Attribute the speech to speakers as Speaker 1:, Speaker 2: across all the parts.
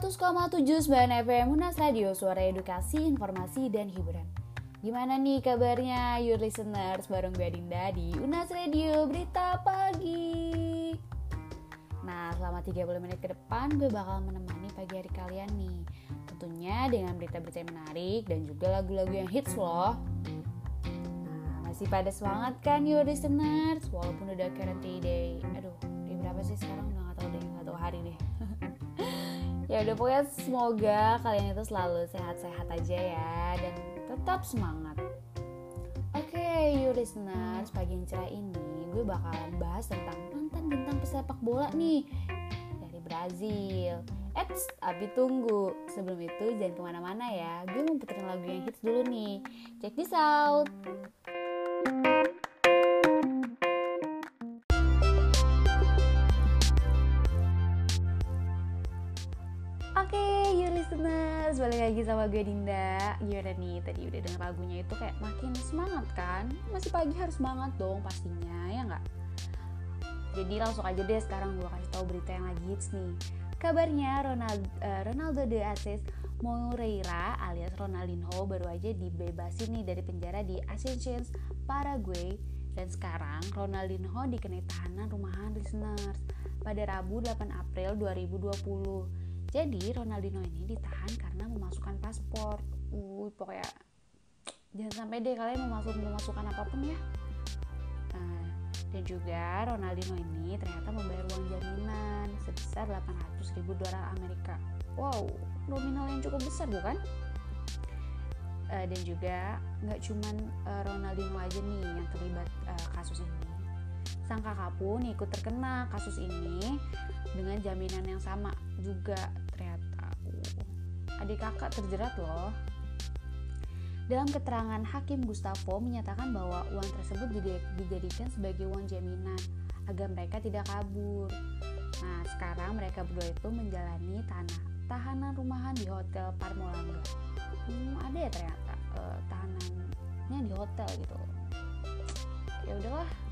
Speaker 1: 100,79 FM Munas Radio Suara Edukasi, Informasi, dan Hiburan. Gimana nih kabarnya you listeners? Bareng gue Dinda di Unas Radio Berita Pagi. Nah selama 30 menit ke depan gue bakal menemani pagi hari kalian nih. Tentunya dengan berita-berita yang menarik dan juga lagu-lagu yang hits loh. Nah masih pada semangat kan you listeners? Walaupun udah quarantine day. Aduh di berapa sih sekarang? Udah gak tau deh gak tau hari deh ya udah pokoknya semoga kalian itu selalu sehat-sehat aja ya dan tetap semangat. Oke okay, you listeners pagi yang cerah ini gue bakalan bahas tentang mantan bintang pesepak bola nih dari Brazil. Eits, tapi tunggu. Sebelum itu jangan ke mana-mana ya. Gue mau puterin lagu yang hits dulu nih. Check this out Oke, okay, you listeners, balik lagi sama gue Dinda Gimana nih, tadi udah denger lagunya itu kayak makin semangat kan? Masih pagi harus semangat dong pastinya, ya nggak? Jadi langsung aja deh sekarang gue kasih tahu berita yang lagi hits nih Kabarnya Ronald, uh, Ronaldo de Assis Moreira alias Ronaldinho baru aja dibebasin nih dari penjara di Ascension, Paraguay dan sekarang Ronaldinho dikenai tahanan rumahan listeners pada Rabu 8 April 2020 jadi Ronaldinho ini ditahan karena memasukkan paspor. Uh, pokoknya jangan sampai deh kalian memasuk memasukkan apa pun ya. Nah, dan juga Ronaldinho ini ternyata membayar uang jaminan sebesar 800 ribu dolar Amerika. Wow, nominal yang cukup besar bukan? Uh, dan juga nggak cuman uh, Ronaldinho aja nih yang terlibat uh, kasus ini. Sang kakak pun ikut terkena kasus ini dengan jaminan yang sama juga ternyata adik kakak terjerat loh dalam keterangan Hakim Gustavo menyatakan bahwa uang tersebut dijadikan sebagai uang jaminan agar mereka tidak kabur. Nah, sekarang mereka berdua itu menjalani tanah tahanan rumahan di Hotel Parmolangga. Hmm, ada ya ternyata uh, tahanannya di hotel gitu. Ya udahlah.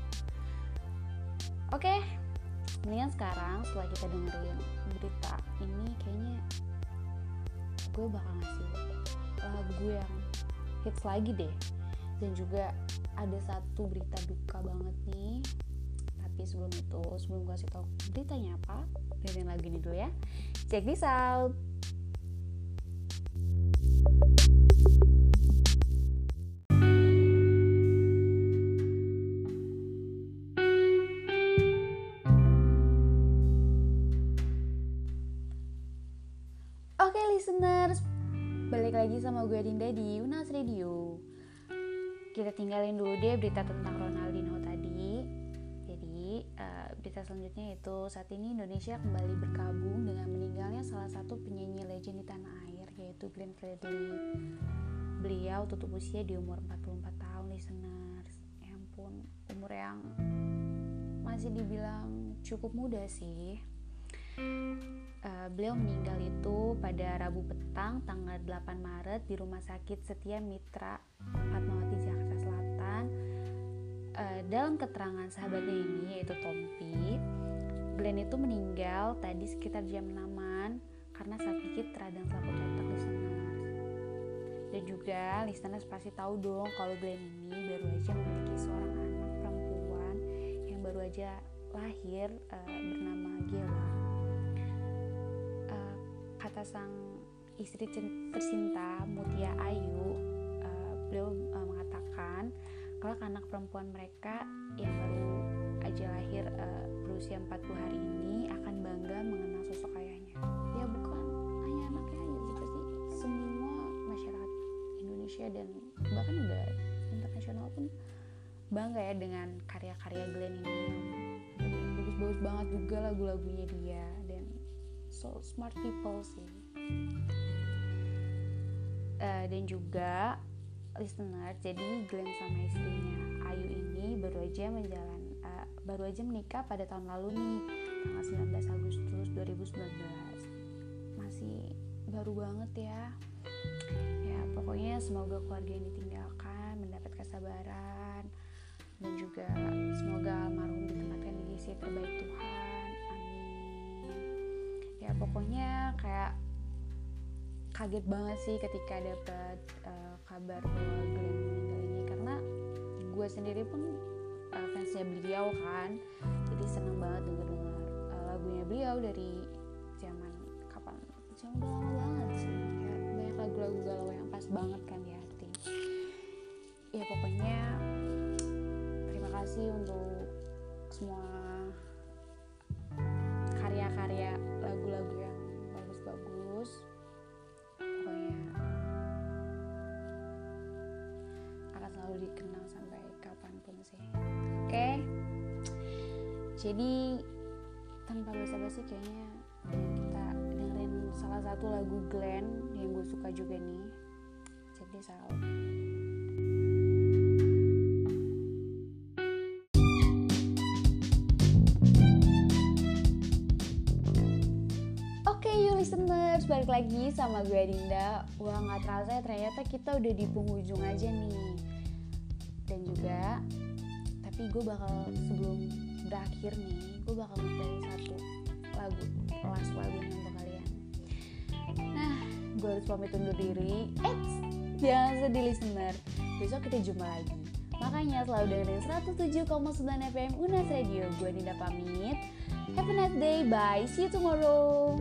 Speaker 1: Oke, okay. mendingan sekarang setelah kita dengerin berita ini kayaknya gue bakal ngasih lagu yang hits lagi deh. Dan juga ada satu berita duka banget nih. Tapi sebelum itu sebelum gue kasih tau beritanya apa dengerin lagu ini dulu ya. Check this out. Oke listeners, balik lagi sama gue Dinda di Unas Radio. Kita tinggalin dulu deh berita tentang Ronaldinho tadi. Jadi uh, berita selanjutnya itu saat ini Indonesia kembali berkabung dengan meninggalnya salah satu penyanyi legend di tanah air yaitu Glenn Fredly. Beliau tutup usia di umur 44 tahun listeners. Ya ampun, umur yang masih dibilang cukup muda sih uh, beliau meninggal itu pada Rabu petang tanggal 8 Maret di Rumah Sakit Setia Mitra Fatmawati Jakarta Selatan. Uh, dalam keterangan sahabatnya ini yaitu Tompi, Glenn itu meninggal tadi sekitar jam 6 karena sakit radang selaput otak listeners. Dan juga listeners pasti tahu dong kalau Glenn ini baru aja memiliki seorang anak perempuan yang baru aja lahir uh, bernama Gela kata sang istri tercinta Mutia Ayu uh, beliau uh, mengatakan kalau anak perempuan mereka yang baru aja lahir uh, berusia 40 hari ini akan bangga mengenal sosok ayahnya. Ya bukan hanya anaknya aja sih. Pasti semua masyarakat Indonesia dan bahkan udah internasional pun bangga ya dengan karya-karya Glenn ini. Yang bagus-bagus banget juga lagu-lagunya dia so smart people sih. Uh, dan juga listener jadi Glenn sama istrinya Ayu ini baru aja menjalan uh, baru aja menikah pada tahun lalu nih tanggal 19 Agustus 2019 masih baru banget ya. Ya pokoknya semoga keluarga yang ditinggalkan mendapat kesabaran dan juga semoga almarhum kaget banget sih ketika dapat uh, kabar bahwa Glenn meninggal ini. Karena gue sendiri pun uh, fansnya beliau kan. Jadi seneng banget denger dengar uh, lagunya beliau dari zaman kapan? Zaman udah lama banget sih? Kayak banyak lagu-lagu galau yang pas banget kan di hati. Ya pokoknya terima kasih untuk semua jadi tanpa basa-basi kayaknya kita dengerin salah satu lagu Glenn yang gue suka juga nih Oke, okay, you listeners, balik lagi sama gue Dinda. Wah, nggak terasa ya ternyata kita udah di penghujung aja nih. Dan juga, tapi gue bakal sebelum berakhir nih, gue bakal ngeplay satu lagu, last lagu nih untuk kalian. Nah, gue harus pamit undur diri. Eits, jangan sedih listener. Besok kita jumpa lagi. Makanya selalu dengerin 107,9 FM Unas Radio. Gue Dinda pamit. Have a nice day. Bye. See you tomorrow.